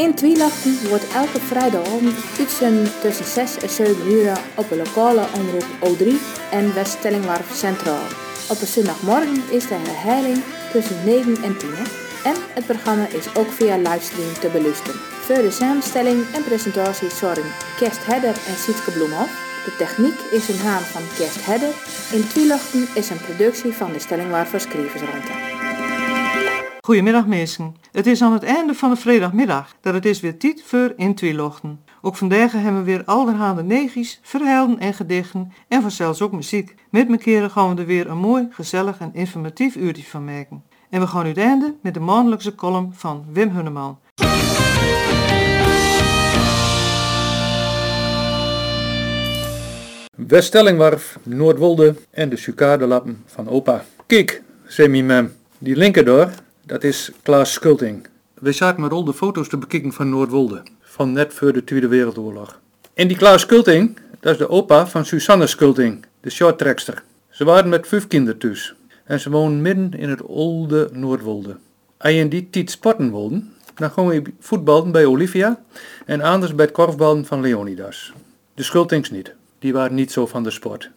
In Twielachten wordt elke vrijdagavond uitzenden tussen 6 en 7 uur op de lokale omroep O3 en West-Stellingwarf Centraal. Op een zondagmorgen is de herhaling tussen 9 en 10. En het programma is ook via livestream te beluisteren. Voor de samenstelling en presentatie zorgen Kerst Hedder en Sietke Bloemhoff. De techniek is in haan van Kerst Hedder. In Twielachten is een productie van de Stellingwarf Schrijversruimte. Goedemiddag mensen. Het is aan het einde van de vrijdagmiddag dat het is weer tijd voor in Twielachten. Ook vandaag hebben we weer allerhande negies, verhalen en gedichten en vanzelfs ook muziek. Met mijn keren gaan we er weer een mooi, gezellig en informatief uurtje van maken. En we gaan nu einde met de maandelijkse column van Wim Hunneman. Weststellingwarf, Noordwolde en de sucadelappen van opa. Kijk, zei mem, die linker door, dat is Klaas Skulting. We zaten met al de foto's te bekijken van Noordwolde, van net voor de Tweede Wereldoorlog. En die Klaas Skulting, dat is de opa van Susanne Skulting, de shorttrekster. Ze waren met vijf kinderen thuis en ze woonden midden in het oude Noordwolde. Als je in die tijd sporten wilde, dan gewoon we voetballen bij Olivia en anders bij het korfballen van Leonidas. De Skultings niet die waren niet zo van de sport.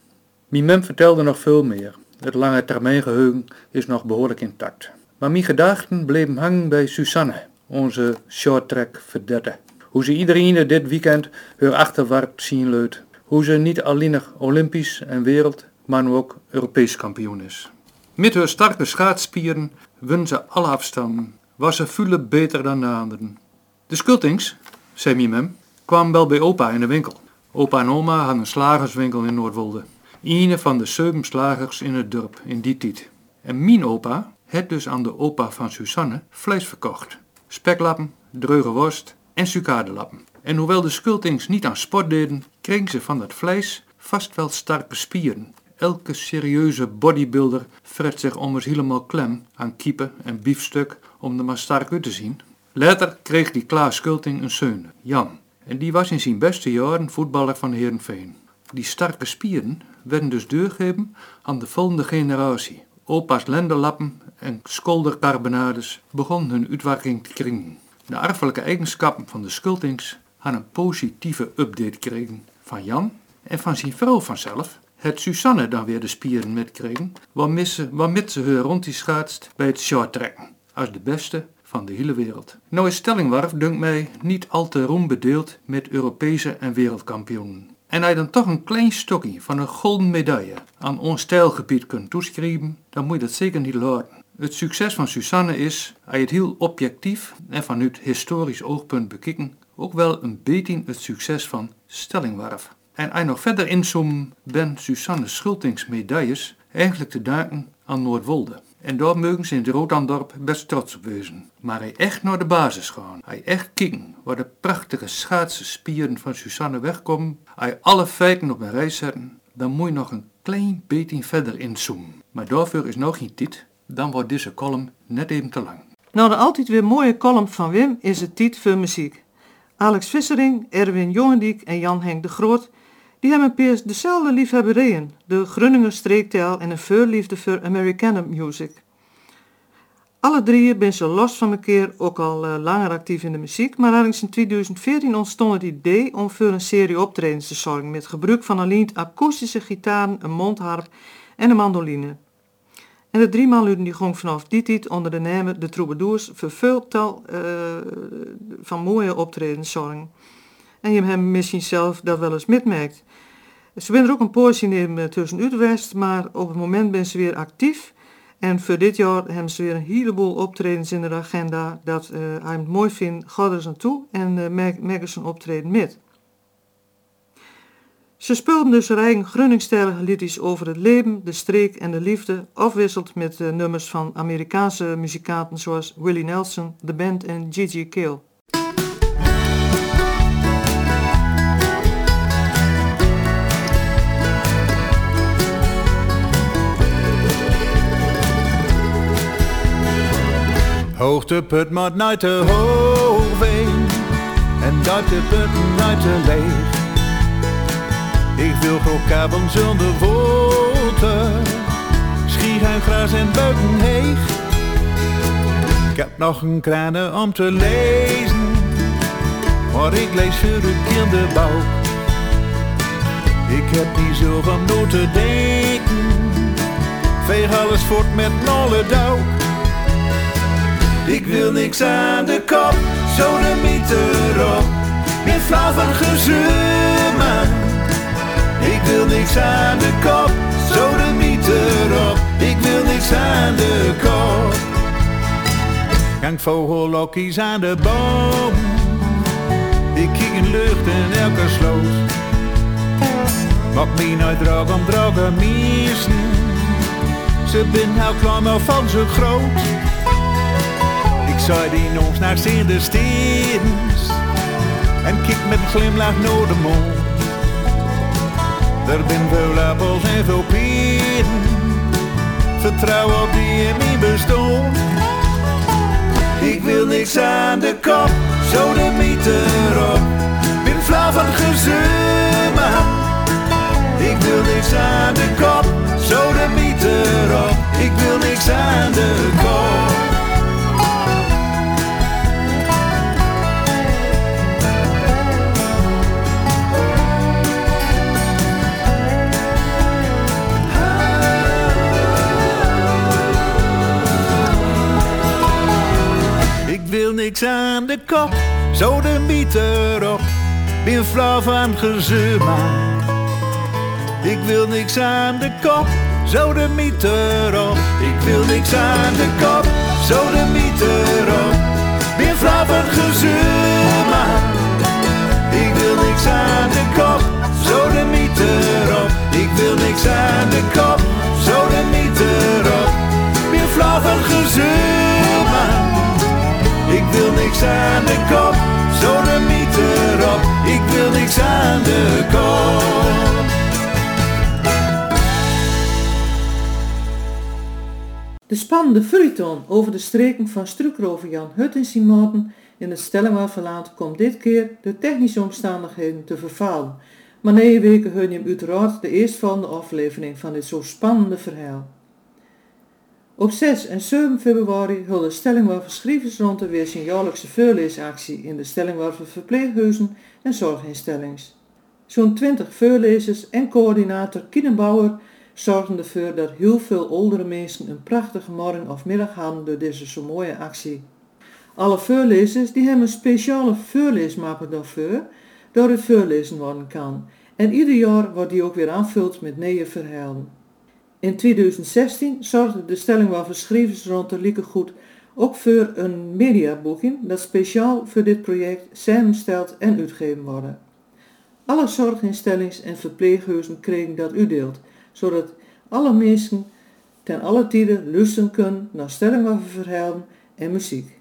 Mijn mem vertelde nog veel meer. Het lange termijn geheugen is nog behoorlijk intact. Maar mijn gedachten bleven hangen bij Susanne, onze shorttrack verdette. Hoe ze iedereen dit weekend haar achterwerp zien leut. Hoe ze niet alleen Olympisch en wereld, maar ook Europees kampioen is. Met haar sterke schaatspieren won ze alle afstanden. Was ze voelen beter dan de anderen. De Skultings, zei mijn mem, kwam wel bij opa in de winkel. Opa en oma hadden een slagerswinkel in Noordwolde. Een van de zeven slagers in het dorp in die tijd. En mijn opa had dus aan de opa van Susanne vlees verkocht. Speklappen, dreuge worst en sucadelappen. En hoewel de skultings niet aan sport deden, kregen ze van dat vlees vast wel sterke spieren. Elke serieuze bodybuilder fret zich ommers helemaal klem aan kiepen en biefstuk om er maar sterk uit te zien. Later kreeg die Klaas Skulting een zoon, Jan. En die was in zijn beste jaren voetballer van Heerenveen. Die sterke spieren werden dus doorgegeven aan de volgende generatie. Opa's lenderlappen en skoldercarbonades begonnen hun uitwerking te kringen. De erfelijke eigenschappen van de Skultings hadden een positieve update gekregen van Jan en van zijn vrouw vanzelf. Het Susanne dan weer de spieren metkregen, waarmee ze, ze haar rond die schaatst bij het shorttrekken. Als de beste van de hele wereld. Nou is Stellingwarf, dunkt mij, niet al te roembedeeld met Europese en wereldkampioenen. En hij dan toch een klein stokje van een golden medaille aan ons stijlgebied kunt toeschrijven, dan moet je dat zeker niet laten. Het succes van Susanne is, je het heel objectief en vanuit historisch oogpunt bekijken, ook wel een beetje het succes van Stellingwarf. En je nog verder inzoomen, ben Susanne Schultings medailles eigenlijk te danken aan Noordwolde. En daar mogen ze in het Roodandorp best trots op wezen. Maar hij echt naar de basis gaan. Hij echt kijken waar de prachtige schaatsen spieren van Susanne wegkomen. Hij alle feiten op een rij zetten. Dan moet je nog een klein beetje verder inzoomen. Maar daarvoor is nog geen tijd. Dan wordt deze column net even te lang. Nou, de altijd weer mooie column van Wim is het tijd voor muziek. Alex Vissering, Erwin Jongendiek en Jan Henk de Groot die hebben peers dezelfde liefhebberijen, de Grunninger streektaal en een voorliefde voor Americana music. Alle drieën zijn ze los van elkaar ook al uh, langer actief in de muziek, maar ergens in 2014 ontstond het idee om voor een serie optredens te zorgen met gebruik van alleen akoestische gitaren, een mondharp en een mandoline. En de drie man die gong vanaf die tijd onder de naam De Troubadours veel tal uh, van mooie optredens zorgen. En je hebt misschien zelf dat wel eens metmerkt. Ze zijn er ook een poosje in tussen Utrecht, maar op het moment ben ze weer actief. En voor dit jaar hebben ze weer een heleboel optredens in de agenda. Dat uh, hij het mooi vindt, ga er aan toe en uh, ze een optreden met. Ze speelden dus eigen Grunningstijlige liedjes over het leven, de streek en de liefde, afwisseld met uh, nummers van Amerikaanse muzikanten zoals Willie Nelson, The Band en Gigi Kale. Hoogteput moet naar te hoog en de putten naar te leeg. Ik wil groot zonder voeten, schier en gras en buiten heeg. Ik heb nog een kranen om te lezen, maar ik lees voor het kinderbouw. Ik heb niet zoveel om door te denken, veeg alles voort met nolle dauw. Ik wil niks aan de kop, zo de mieter op, meer flauw van gezeur, man. Ik wil niks aan de kop, zo de mieter op, ik wil niks aan de kop. Gang vogellokjes aan de boom, ik kijk in lucht in elke sloot. Maak me nooit drag om droge mensen, ze ben heel klein maar van zo groot. Nog naar in de steens en kijk met een glimlach naar de mond. Er zijn veel appels en veel peren, vertrouw op die in mijn bestond. Ik wil niks aan de kop, zo de mieter op. Ben flauw van gezeur, maar ik wil niks aan de kop, zo de mieter op. Ik wil niks aan de kop. Niks aan de kop, zo de mieter op. Ben flauw van gezeur, maar ik wil niks aan de kop, zo de mieter op. Ik wil niks aan de kop, zo de mieter op. Ben flauw van gezeur, maar ik wil niks aan de kop, zo de mieter op. Ik wil niks aan de kop, zo de mieter op. Ben flauw van gezeur, ik wil niks aan de kop, zo. Ik wil niks aan de kop. De spannende feuilleton over de streken van Strukrover Jan Hut en Simoten in het Stellingwaarverlaat komt dit keer de technische omstandigheden te vervalen. Maar negen weken hun hem uiteraard de eerstvolgende aflevering van dit zo spannende verhaal. Op 6 en 7 februari hulde Stellingwerven de weer zijn jaarlijkse voorleesactie in de Stellingwerven verpleeghuizen en zorginstellings. Zo'n 20 voorlezers en coördinator Kienenbouwer zorgden ervoor dat heel veel oudere mensen een prachtige morgen of middag hadden door deze zo mooie actie. Alle voorlezers die hebben een speciale voorleesmapper daarvoor, door het voorlezen worden kan. En ieder jaar wordt die ook weer aanvuld met nieuwe verhalen. In 2016 zorgde de Stellingwaffe schrijvers rond de Liekegoed ook voor een mediaboeking dat speciaal voor dit project samensteld en uitgegeven worden. Alle zorginstellings en verpleeghuizen kregen dat uitdeeld, zodat alle mensen ten alle tijden luisteren kunnen naar Stellingwaffe verhalen en muziek.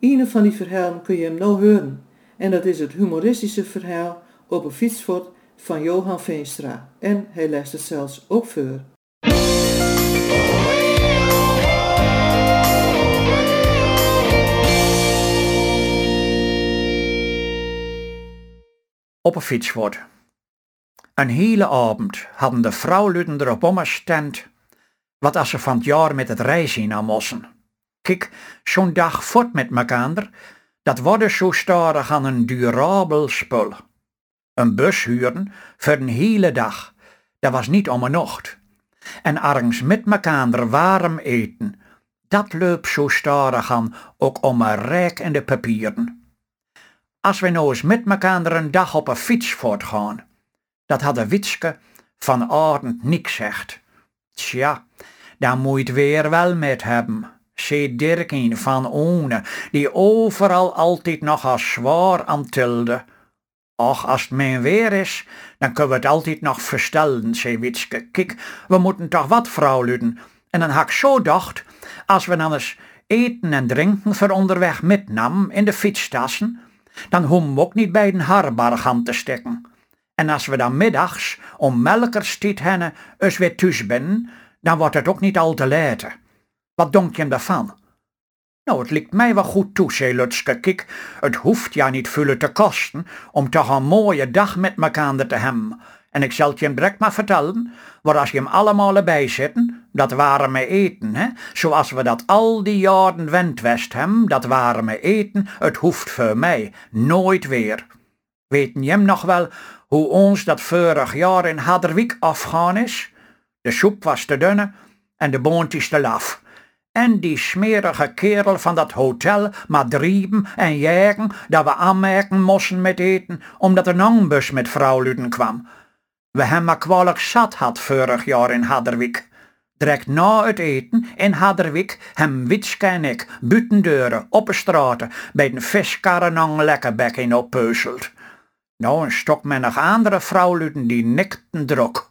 Een van die verhalen kun je hem nou horen en dat is het humoristische verhaal op een fietsfort van Johan Veenstra en hij leest het zelfs ook voor. op een fietswoord. Een hele avond hadden de vrouwluden erop omgestemd wat als ze van het jaar met het reizen naar mossen. Kijk, zo'n dag voort met mekaar, dat worden zo stadig aan een durabel spul. Een bus huren voor een hele dag, dat was niet om een nacht. En argens met mekaar warm eten, dat loopt zo stadig aan ook om een rijk in de papieren. Als we nou eens met mekaar een dag op een fiets voortgaan, dat had de Witske van avond niks zegt. Tja, daar moet weer wel met hebben. Zee Dirkien van One, die overal altijd nog als zwaar aan tilde. Och, als het mijn weer is, dan kunnen we het altijd nog verstellen, zei Witske. Kijk, we moeten toch wat vrouwluden. En dan had ik zo dacht, als we dan eens eten en drinken voor onderweg metnam in de fietstassen, dan hoeven we ook niet bij een harbarg aan te stekken. En als we dan middags om melkerstiet hennen eens weer thuis binnen, dan wordt het ook niet al te later. Wat denk je daarvan? Nou, het lijkt mij wel goed toe, zei Lutske. Kijk, het hoeft ja niet veel te kosten om toch een mooie dag met mekaar te hebben. En ik zal het je direct maar vertellen, waar als je hem allemaal erbij zitten, dat waren me eten, hè? zoals we dat al die jaren wend west hem, dat waren me eten, het hoeft voor mij nooit weer. Weten je hem nog wel hoe ons dat vorig jaar in Hadderwijk afgaan is? De soep was te dunne en de boontjes te laf. En die smerige kerel van dat hotel maar drieben en jagen dat we aanmerken moesten met eten, omdat een angbus met vrouwluden kwam. We hem maar kwalijk zat had vorig jaar in Hadderwijk. Direct na het eten in Hadderwijk hem Witske en ik buitendeuren op de straten bij de viskarrenang lekkerbek in oppeuzeld. Nou, een stok met nog andere vrouwluden die nikten drok.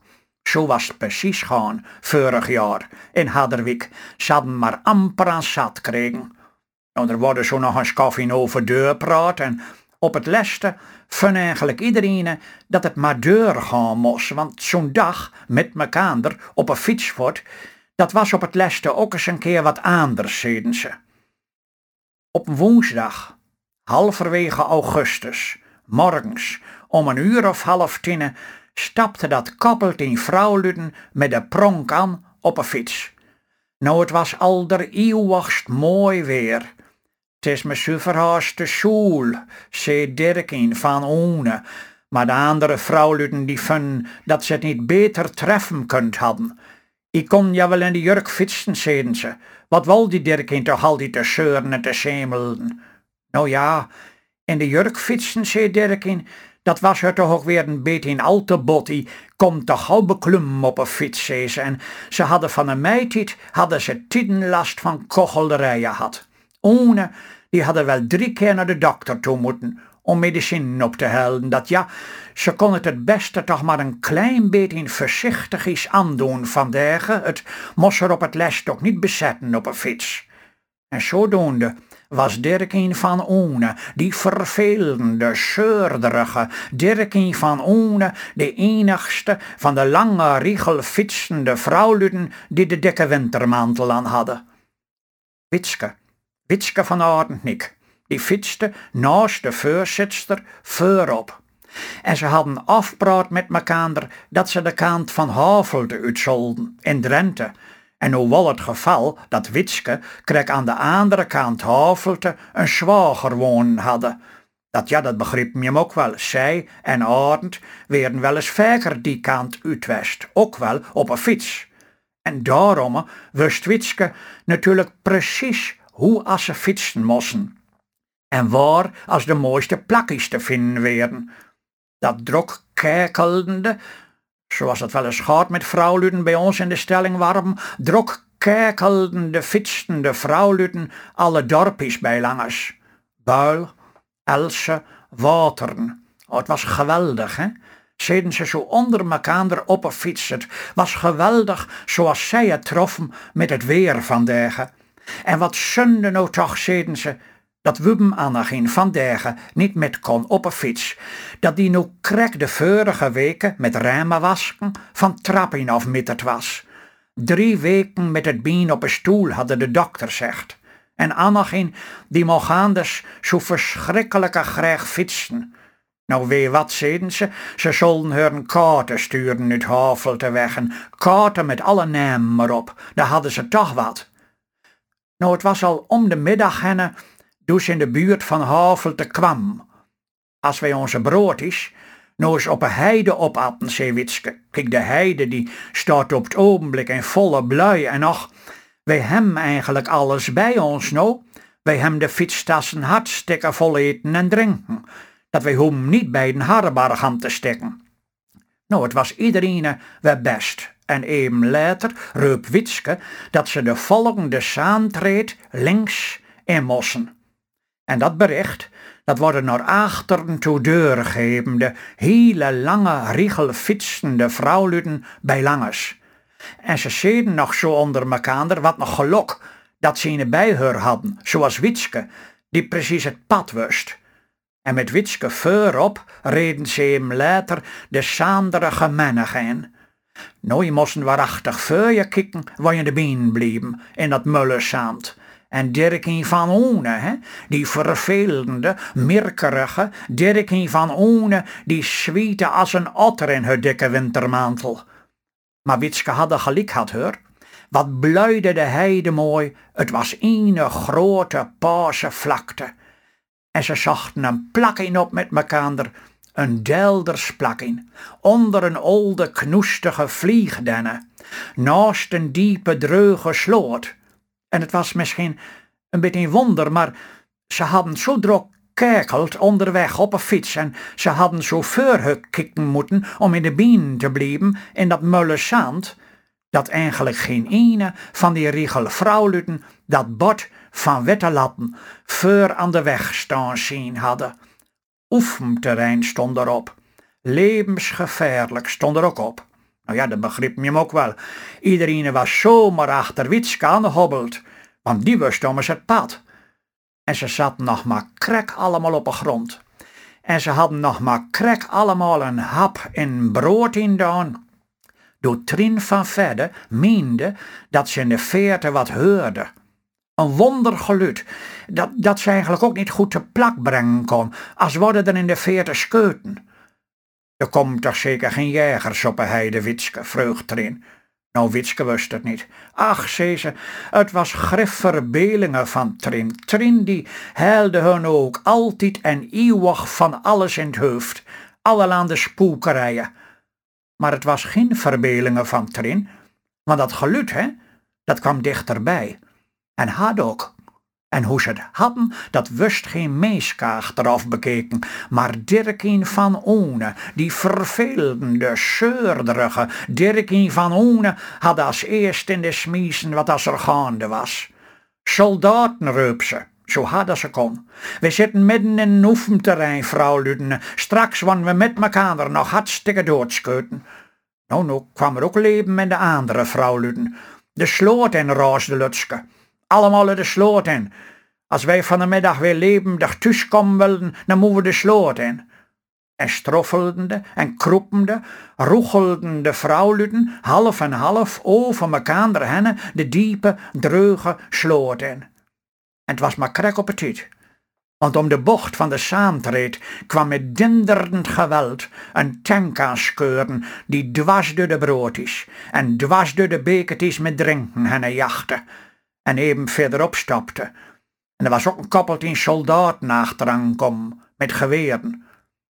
Zo was het precies gaan, vorig jaar, in Hadderwijk. Ze hadden maar amper aan zat kregen. Nou, er worden zo nog eens koffie over deur praat en op het leste vond eigenlijk iedereen dat het maar deur gaan moest, want zo'n dag met mekander op een fietsvoort, dat was op het leste ook eens een keer wat anders, zeiden ze. Op woensdag, halverwege augustus, morgens, om een uur of half tien, stapte dat koppeltien vrouwluden met de pronk aan op een fiets. Nou, het was al der eeuwigst mooi weer. Het is me zuverhaast de school, zei Dirkin van One, maar de andere vrouwluden die vonden dat ze het niet beter treffen kunt hadden. Ik kon ja wel in de jurk fietsen, zeiden ze. Wat wou die Dirkin toch al die te zeuren en te zemelden? Nou ja, in de jurk fietsen, zei Dirkin, dat was er toch ook weer een beetje in al te bot. komt toch gauw beklum op een fiets, zei ze. En ze hadden van een meitijd, hadden ze tien last van kochelderijen had. One, die hadden wel drie keer naar de dokter toe moeten om medicijn op te helden. Dat ja, ze kon het het beste toch maar een klein beetje voorzichtig is aandoen vandaag. Het moest er op het les toch niet bezetten op een fiets. En zodoende was Dirkien van Oene, die vervelende, zeurderige Dirkien van Oene, de enigste van de lange riegel fietsende vrouwluden die de dikke wintermantel aan hadden. Witske, Witske van Aardnik, die fietste naast de voorzitster voorop. En ze hadden afpraat met mekander dat ze de kant van Havelde uitzolden in Drenthe, en hoe wel het geval dat Witske kreeg aan de andere kant Havelte een zwager wonen hadden. Dat ja, dat begreep je hem ook wel. Zij en Arend werden wel eens vaker die kant uitwest, ook wel op een fiets. En daarom wist Witske natuurlijk precies hoe als ze fietsen moesten. En waar als de mooiste plakjes te vinden werden. Dat drok kerkelende zoals het wel eens gaat met vrouwluden bij ons in de stelling warm, drok kerkelende, fietsende vrouwluden alle dorpjes bij langers. Buil, Else, Wateren. Oh, het was geweldig, hè? Zeden ze zo onder mekander op. Het was geweldig zoals zij het troffen met het weer vandaag. En wat zonde nou toch, zeden ze, dat Wubben Annagien van Dergen niet met kon op een fiets, dat die nu krek de vorige weken met ramen wasken van trappen afmitterd was. Drie weken met het been op een stoel, hadden de dokter zegt. En Annagien, die mocht anders zo verschrikkelijke graag fietsen. Nou, weet wat, zeiden ze, ze zullen hun kaarten sturen uit Havel te weg, en kaarten met alle namen erop, daar hadden ze toch wat. Nou, het was al om de middag henne dus in de buurt van Havelte kwam. Als wij onze broodjes nou eens op een heide opaten, zei Witske. Kijk, de heide die staat op het ogenblik in volle blui en ach, wij hem eigenlijk alles bij ons nou. Wij hem de fietstassen hartstikke vol eten en drinken, dat wij hem niet bij de harrebar gaan te steken. Nou, het was iedereen wel best. En even later reup Witske dat ze de volgende saantreed links in mossen. En dat bericht, dat worden naar achteren toe doorgegeven, hele lange riegel fietsende vrouwluden bij langers. En ze zeiden nog zo onder mekander wat nog gelok dat ze een bij haar hadden, zoals Witske, die precies het pad wist. En met Witske voorop reden ze hem later de saanderige mannen in. Nou, je moesten waarachtig voor je kikken waar je de been bleven in dat mullensaand. En Dirkie van Oene, hè? die vervelende, mirkerige Dirkie van Oene, die zwiette als een otter in haar dikke wintermantel. Maar Witske hadden gelijk had hoor. Wat bluide de heide mooi, het was een grote paarse vlakte. En ze zochten een plakking op met mekander, een deldersplakking, onder een oude knoestige vliegdenne, naast een diepe dreuge sloot. En het was misschien een beetje een wonder, maar ze hadden zo druk kerkeld onderweg op een fiets en ze hadden zo kikken moeten om in de bien te blijven in dat mulle zand, dat eigenlijk geen ene van die riegel vrouwluten dat bord van witte lappen voor aan de weg staan zien hadden. Oefenterrein stond erop. Levensgevaarlijk stond er ook op. Nou ja, dat begreep je hem ook wel. Iedereen was zomaar achter Witske aangehobbeld, want die was Thomas het pad. En ze zaten nog maar krek allemaal op de grond. En ze hadden nog maar krek allemaal een hap in brood in dan. Door Trin van Verder meende dat ze in de veerte wat hoorde. Een wondergeluid, dat, dat ze eigenlijk ook niet goed te plak brengen kon, als worden er in de veerte scheuten. Er komt toch zeker geen jagers op een heide, Witske, vreugd erin. Nou, Witske wist het niet. Ach, zei ze, het was grifverbelingen van Trin. Trin die heilde hun ook altijd en eeuwig van alles in het hoofd. Allerlei spookerijen. Maar het was geen verbelingen van Trin, want dat geluid, hè, dat kwam dichterbij. En had ook. En hoe ze het hadden, dat wist geen meeskaag eraf bekeken, maar Dirkien van Oene, die vervelende, zeurderige Dirkien van Oene, had als eerst in de smiesen wat als er gaande was. Soldaten reup ze, zo hadden ze kon. We zitten midden in een oefenterrein, vrouw. Straks wanneer we met mekaar nog hartstikke doodscheuten. Nou, nou kwam er ook leven met de andere vrouw Luden. De sloot en raasde Lutske allemaal de sloot in. Als wij van de middag weer levendig thuiskomen wilden, dan moeten we de sloot in. En stroffelende en kroepende, roechelden de vrouwluten half en half over mekaar hennen de diepe, dreuge sloot in. En het was maar krek op het. Want om de bocht van de saamtreed kwam met dinderend geweld een tank aanskeuren die dwars door de broodjes en dwars door de bekertjes met drinken hennen jachten en even verderop stapte. En er was ook een koppeltje soldaten achteraan kom, met geweren.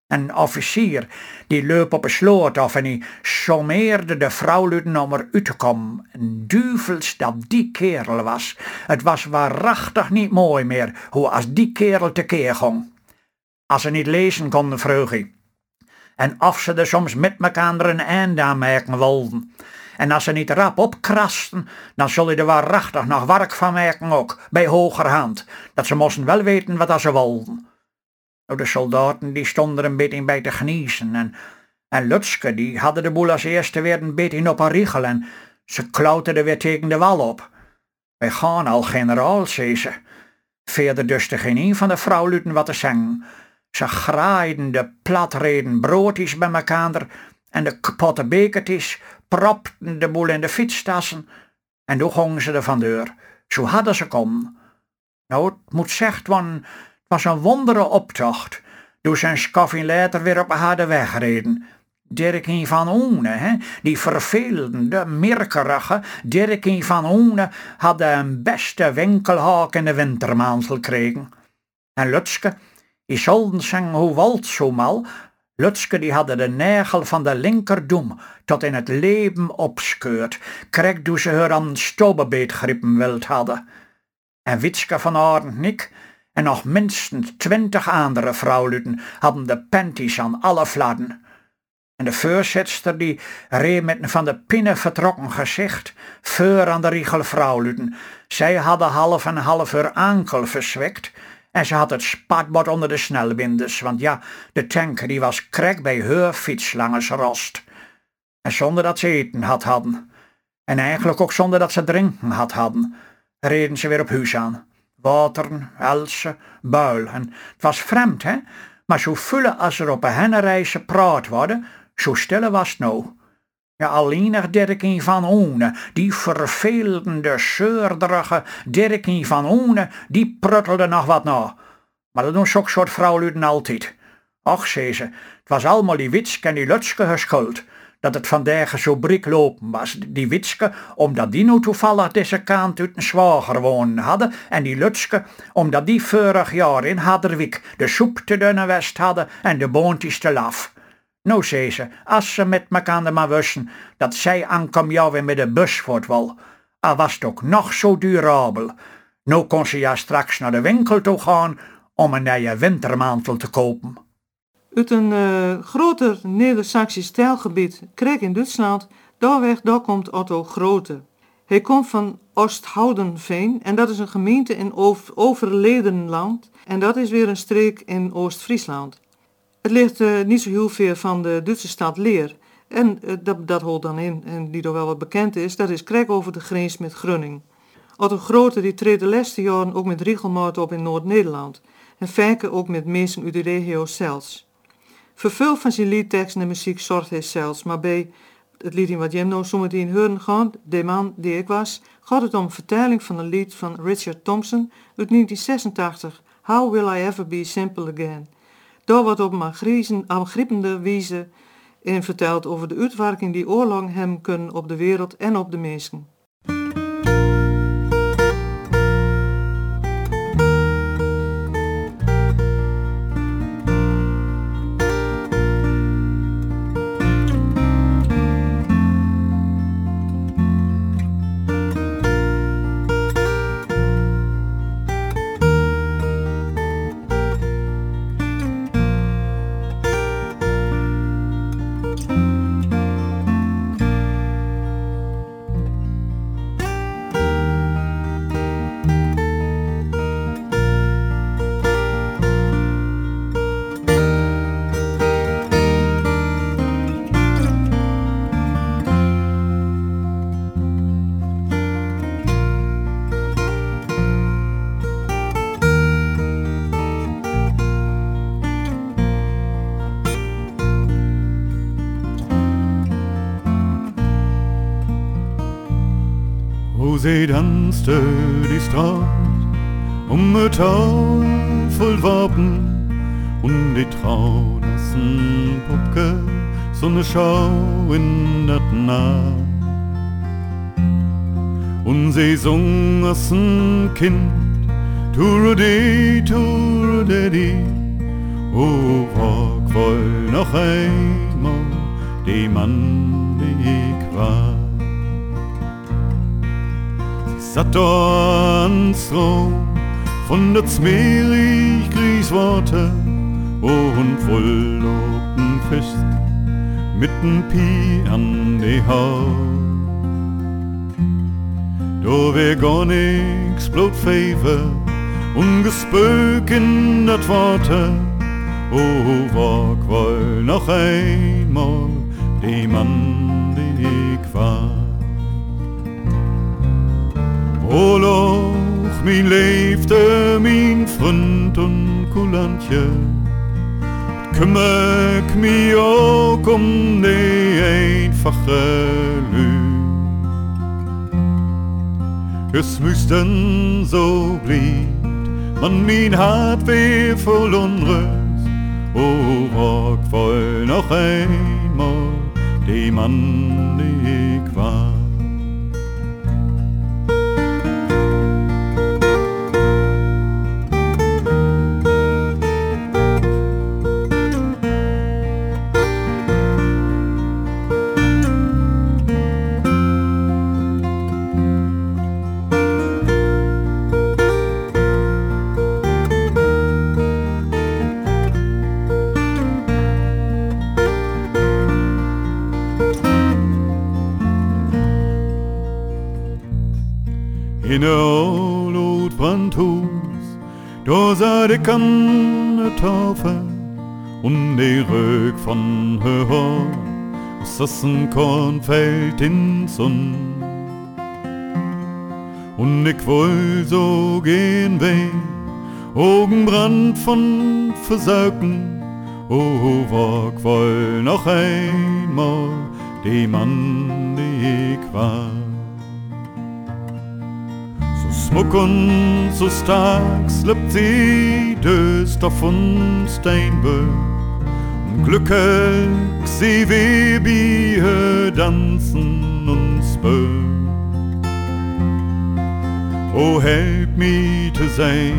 Een officier, die leup op een sloot af en die sommeerde de vrouwluten om eruit te komen. En duvels dat die kerel was. Het was waarachtig niet mooi meer, hoe als die kerel tekeer ging. Als ze niet lezen konden, vroeg. En of ze er soms met mekaar een einde aan merken wilden. En als ze niet rap opkrasten, dan zul je er waarachtig nog werk van merken ook, bij hogerhand. Dat ze moesten wel weten wat ze wilden. Nou, de soldaten die stonden een beetje bij te geniezen en, en Lutske die hadden de boel als eerste weer een beetje op een riegel en ze klauterden weer tegen de wal op. Wij gaan al generaal, zei ze. Verder dus er geen een van de vrouwluten wat te zeggen. Ze graaiden de platreden broodjes bij mekaar en de kapotte bekertjes propten de boel in de fietstassen en toen gingen ze er van deur. Zo hadden ze kom. Nou, het moet zegt worden, het was een wondere optocht. Toen zijn skoffie later weer op harde weg reden. Dirkie van Oene, hè? die vervelende, mirkerige Dirkie van Oene had een beste winkelhaak in de wintermaand gekregen. En Lutske, die zullen zeggen hoe walt zo mal, Lutske die hadden de nagel van de linkerdoem tot in het leven opscheurt, kreeg toen ze haar aan stobebeet grippen wild hadden. En Witske van Arendnik en nog minstens twintig andere vrouwluten hadden de panties aan alle fladden. En de voorzitster die reed met een van de pinnen vertrokken gezicht, voor aan de riegel vrouwluten. Zij hadden half en half haar ankel verzwikt en ze had het spatbord onder de snelbinders, want ja, de tanker die was krek bij haar fiets langs rost. En zonder dat ze eten had hadden. En eigenlijk ook zonder dat ze drinken had hadden, reden ze weer op huis aan. Water, elsen, buil. En het was vreemd, hè? Maar zo vullen als er op een hennenreizen praat worden, zo stille was het nou. Ja, alleen nog Dirkie van Oene, die vervelende, zeurderige Dirkie van Oene, die pruttelde nog wat na. Maar dat doen zo'n soort vrouwluden altijd. Och, zei ze, het was allemaal die Witske en die Lutske geschuld. Dat het vandaag zo brik lopen was. Die Witske, omdat die nu toevallig deze kant uit een zwager wonen hadden. En die Lutske, omdat die vorig jaar in Hadderwijk de soep te dunne west hadden en de boontjes te laf. Nou, zei ze, als ze met mekaar maar wisten dat zij aankom jou met de bus voor het wal. Al was het ook nog zo durabel. Nou kon ze ja straks naar de winkel toe gaan om een nieuwe wintermantel te kopen. Uit een uh, groter Neder-Saxisch stijlgebied, kreeg in Duitsland, doorweg daar komt Otto Grote. Hij komt van Oosthoudenveen en dat is een gemeente in Overledenland en dat is weer een streek in Oost-Friesland. Het ligt uh, niet zo heel ver van de Duitse stad Leer. En uh, dat, dat hoort dan in, en die toch wel wat bekend is, dat is krek over de grens met Grunning. Otto Grote die treedt de laatste jaren ook met regelmaat op in Noord-Nederland. En vaker ook met mensen uit de regio zelfs. Vervul van zijn liedteksten en muziek zorgt hij zelfs, maar bij het lied in wat Jem nou zometeen horen gaat, De man die ik was, gaat het om een vertaling van een lied van Richard Thompson uit 1986, How Will I Ever Be Simple Again. Daar wordt op een aangriepende wijze in verteld over de uitwerking die oorlog hem kunnen op de wereld en op de mensen. Zij danste die straat um het voll Wappen und die traunassen Puppke so ne Schau in dat Nacht. Und sie sung as ein Kind, Turudi, Turudi, oh, wag wohl noch einmal die Mann, die ich war. Satt ans Ro von der Zmerig Griesworte und voll oben fest mitten Pi an die Haut. Do wär gar nix blot Fever und gespök in dat Worte, oh, wag wohl noch einmal die Mann, die ich war. Oorlog, mijn leefde, mijn vriend en coulantje. Kümmer ik me ook om de einfache Lü. Es müssten so blieb, man mein Hart weh voll Unrust. Oh, wag voll noch die Mann, die ich war. In een oud brandhus, da sah ik an de Taufe und die Rück von her Haar, das ein Kornfeld in Sonn. Und ich woll so gehen weh, Augenbrand von Versaugen, oh, wag woll noch einmal die man die ik was. So smuk und so stark slippt sie döst auf uns Steinböck. Und glücklich sie wie wir tanzen und spöck. Oh, help me to sein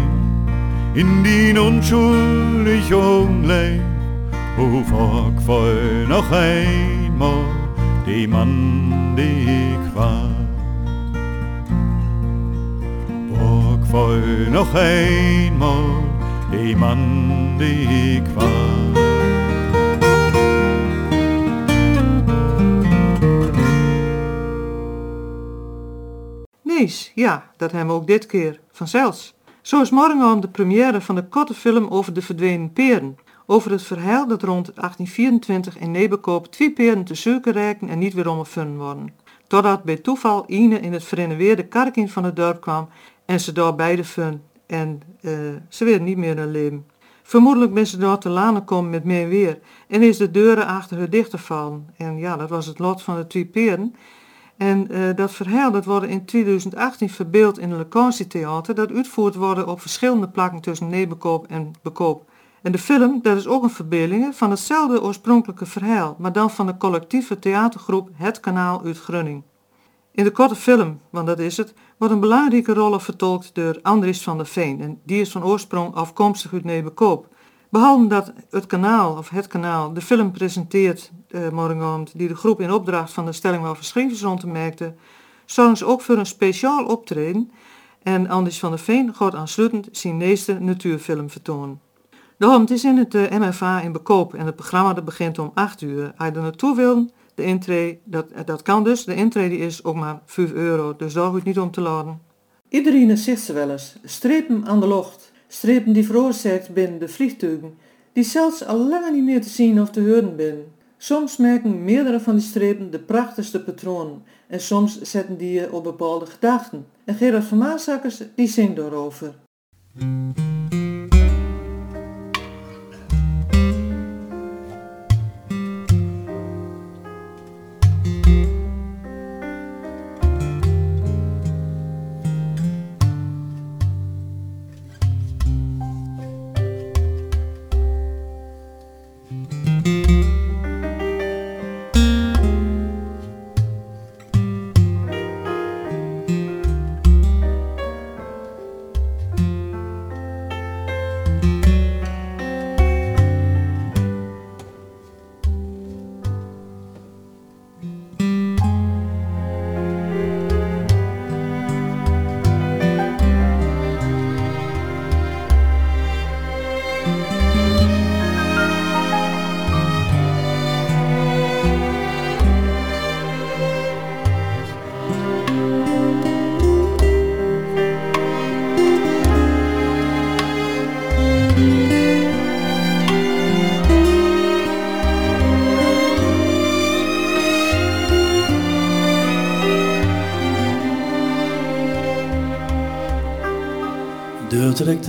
in die unschuldig Junglein. Oh, frag voll noch einmal die Mann, die ich war. Voll noch einmal die Mann, die ich war. Nees, ja, dat hebben we ook dit keer, vanzelfs. Zo is morgen de première van de korte film over de verdwenen peren. Over het verhaal dat rond 1824 in Nebekoop twee peren te zoeken reiken en niet weer omgevonden worden. Totdat bij toeval Ine in het verenoveerde karkin van het dorp kwam en ze daar beide vonden en eh, ze weer niet meer in leven. Vermoedelijk ben ze door te lanen komen met meer weer en is de deuren achter haar dichtgevallen. En ja, dat was het lot van de twee peren. En eh, dat verhaal dat wordt in 2018 verbeeld in een lokatietheater dat uitvoerd wordt op verschillende plakken tussen Nebekoop en Bekoop. En de film dat is ook een verbeelding van hetzelfde oorspronkelijke verhaal, maar dan van de collectieve theatergroep Het Kanaal uit Grunning. In de korte film, want dat is het, wordt een belangrijke rol vertolkt door Andries van der Veen en die is van oorsprong afkomstig uit Nebekoop. Behalve dat het kanaal, of het kanaal, de film presenteert morgenavond, die de groep in opdracht van de stelling wel verschrievers rond te merkte, zorgen ze ook voor een speciaal optreden en Andries van der Veen gaat aansluitend zijn eerste natuurfilm vertonen. Daarom, het is in het uh, MFA in Bekoop en het programma dat begint om 8 uur. Als je er naartoe de intree, dat, dat kan dus, de intree is ook maar 5 euro, dus daar hoeft niet om te laden. Iedereen ziet ze wel eens, strepen aan de lucht, strepen die veroorzaakt binnen de vliegtuigen, die zelfs al langer niet meer te zien of te horen zijn. Soms merken meerdere van die strepen de prachtigste patronen en soms zetten die je op bepaalde gedachten. En Gerard van Maasakkers die zingt daarover.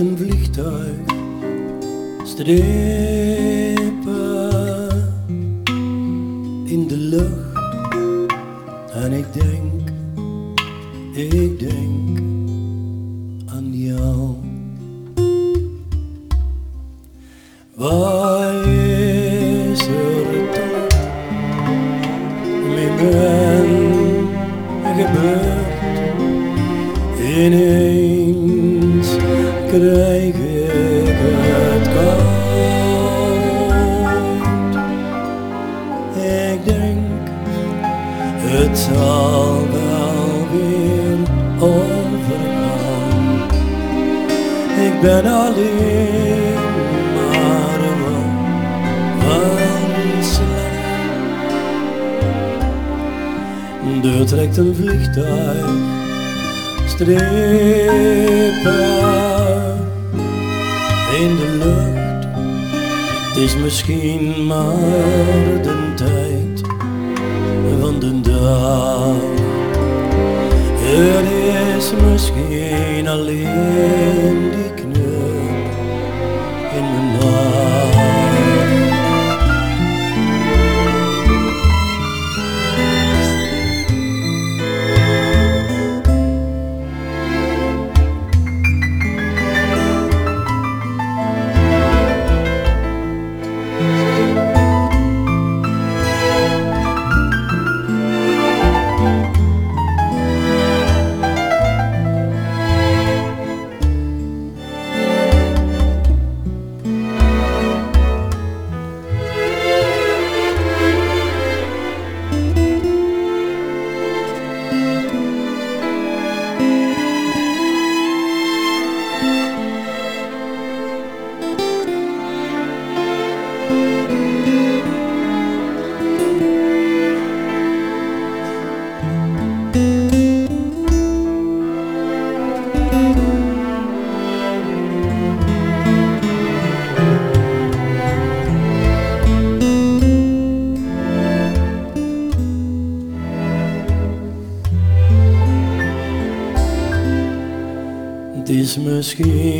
Er trekt een vliegtuig strepen is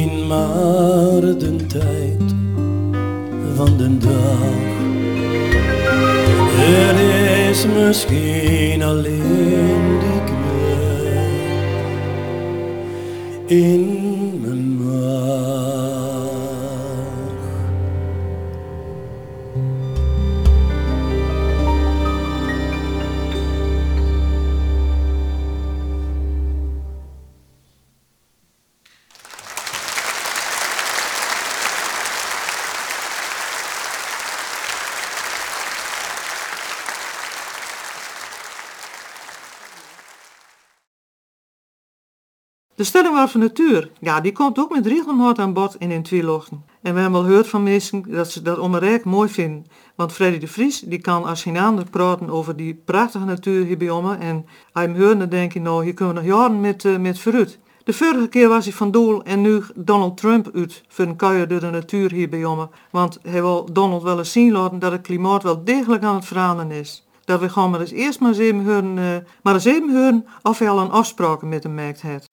De stelling van natuur, ja, die komt ook met regelmaat aan bod in in Tweelochten. En we hebben al gehoord van mensen dat ze dat om een rijk mooi vinden. Want Freddy de Vries, die kan als geen ander praten over die prachtige natuur hier bij ons. En je hem hoort, dan denk je, nou, hier kunnen we nog jaren met, uh, met vooruit. De vorige keer was hij van doel en nu Donald Trump uit voor een kuier door de natuur hier bij ons. Want hij wil Donald wel eens zien laten dat het klimaat wel degelijk aan het veranderen is. Dat we gewoon maar eens eerst maar eens even horen, uh, maar eens even horen of hij al een afspraken met hem maakt heeft.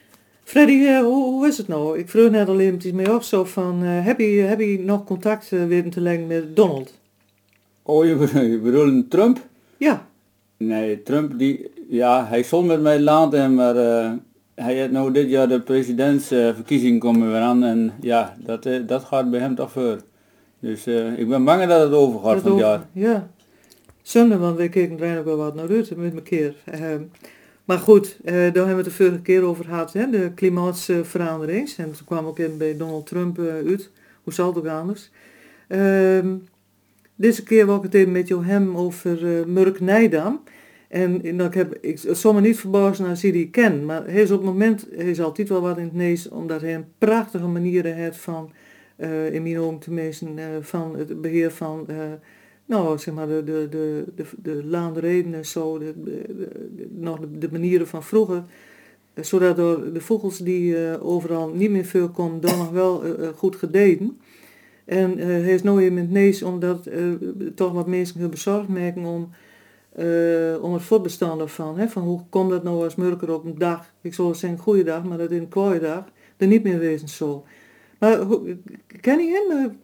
Freddy, uh, hoe, hoe, is het nou? Ik vroeg net al eventjes mee op zo van, uh, heb, je, heb je nog contact uh, weten te leggen met Donald? Oh, je, je bedoelt Trump? Ja. Nee, Trump, die, ja, hij zal met mij laten, maar hij heeft nou dit jaar de presidentsverkiezingen komen weer aan en ja, dat, dat gaat bij hem toch voor. Dus ik ben bang dat het overgaat van het jaar. Ja. Zonde, want we keken er ook wel wat naar uit met elkaar. Ehm, maar goed, eh, daar hebben we het de vorige keer over gehad, hè, de klimaatsverandering. En toen kwam ook in bij Donald Trump uh, uit. Hoe zal het ook anders? Uh, deze keer wil ik het even met hem over uh, Murk Nijdam. En, en heb, ik zal me niet verbazen als hij die ken, maar hij is op het moment, hij is altijd wel wat in het nees, omdat hij een prachtige manier heeft van, uh, in mijn ogen van het beheer van nou, zeg maar, de, de, de, de, laandereden zo, de, de, nog de, manieren van vroeger. Eh, zodat door de vogels die uh, overal niet meer veel komen, dan nog wel uh, goed gededen. En hij is nu in het nees omdat toch wat mensen bezorgd merken om, om het voortbestaan ervan. Hè, van hoe komt dat nou als Murker op een dag, ik zou zeggen een goede dag, maar dat in een kwaaie dag, er niet meer wezen zo. Maar ken je hem?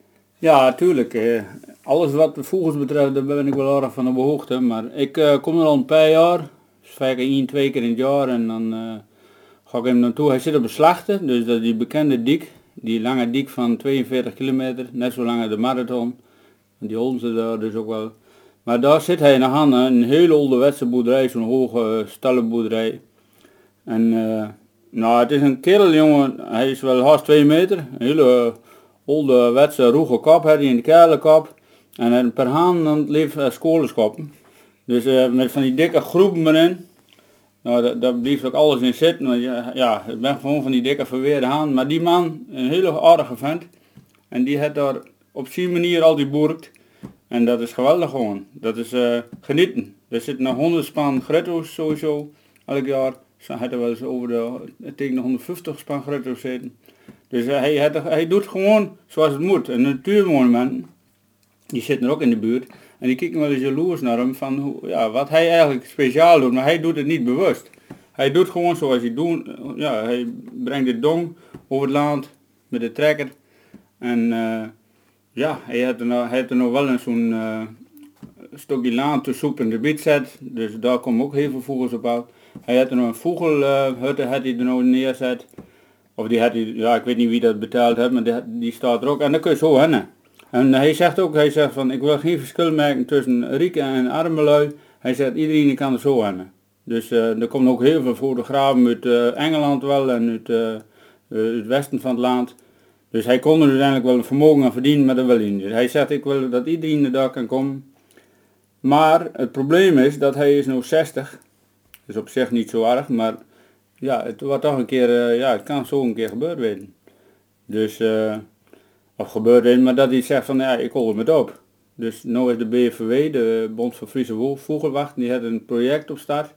Ja, tuurlijk. Alles wat de vogels betreft, daar ben ik wel erg van op hoogte. Maar ik uh, kom er al een paar jaar. Dus vaak één, twee keer in het jaar. En dan uh, ga ik hem naartoe. Hij zit op de slachten. Dus dat die bekende dik. Die lange dik van 42 kilometer. Net zo lang als de marathon. Die holden daar dus ook wel. Maar daar zit hij nog aan. Een hele ouderwetse boerderij. Zo'n hoge stallenboerderij. En nou, het is een kerel jongen. Hij is wel haast 2 meter. Een hele ouderwetse roege kop had hij in de kerlenkop. En per haan dan leeft uh. Dus uh, met van die dikke groepen erin. Nou, daar blijft ook alles in zitten. Maar ja, ja, ik ben gewoon van die dikke verweerde haan. Maar die man, een hele aardige vent. En die heeft daar op zijn manier al die boerkt. En dat is geweldig gewoon. Dat is genieten. Er zitten nog 100 span gretto's sowieso elk jaar. Ze hadden wel eens over de tegen de 150 span gretto's zitten. Dus hij, hij, hij doet gewoon zoals het moet. Een natuurmonument die zitten er ook in de buurt. En die kijken wel eens jaloers naar hem van ja, wat hij eigenlijk speciaal doet. Maar hij doet het niet bewust. Hij doet gewoon zoals hij doet. Ja, hij brengt de dong over het land met de trekker. En uh, ja, hij heeft er nou, er nog wel een zo'n uh, stukje laan te soep in de biet zet. Dus daar komen ook heel veel vogels op uit. Hij had er nog een vogelhutte had er nog neerzet. Of die had ja ik weet niet wie dat betaald heeft, maar die, die staat er ook. En dan kun je zo hennen. En hij zegt ook, hij zegt van, ik wil geen verschil maken tussen rijke en arme lui. Hij zegt, iedereen kan er zo aan. Dus uh, er komen ook heel veel fotografen uit uh, Engeland wel en uit uh, het westen van het land. Dus hij kon er uiteindelijk wel een vermogen aan verdienen, maar dat wil hij niet. Hij zegt, ik wil dat iedereen er daar kan komen. Maar het probleem is dat hij is nu 60. Dat is op zich niet zo erg, maar ja, het wordt toch een keer, ja, het kan zo een keer gebeurd worden. Dus of gebeurde in, maar dat hij zegt van ja, ik hol het op. Dus nu is de BVW, de Bond van Friese Vogelwacht, die heeft een project op start.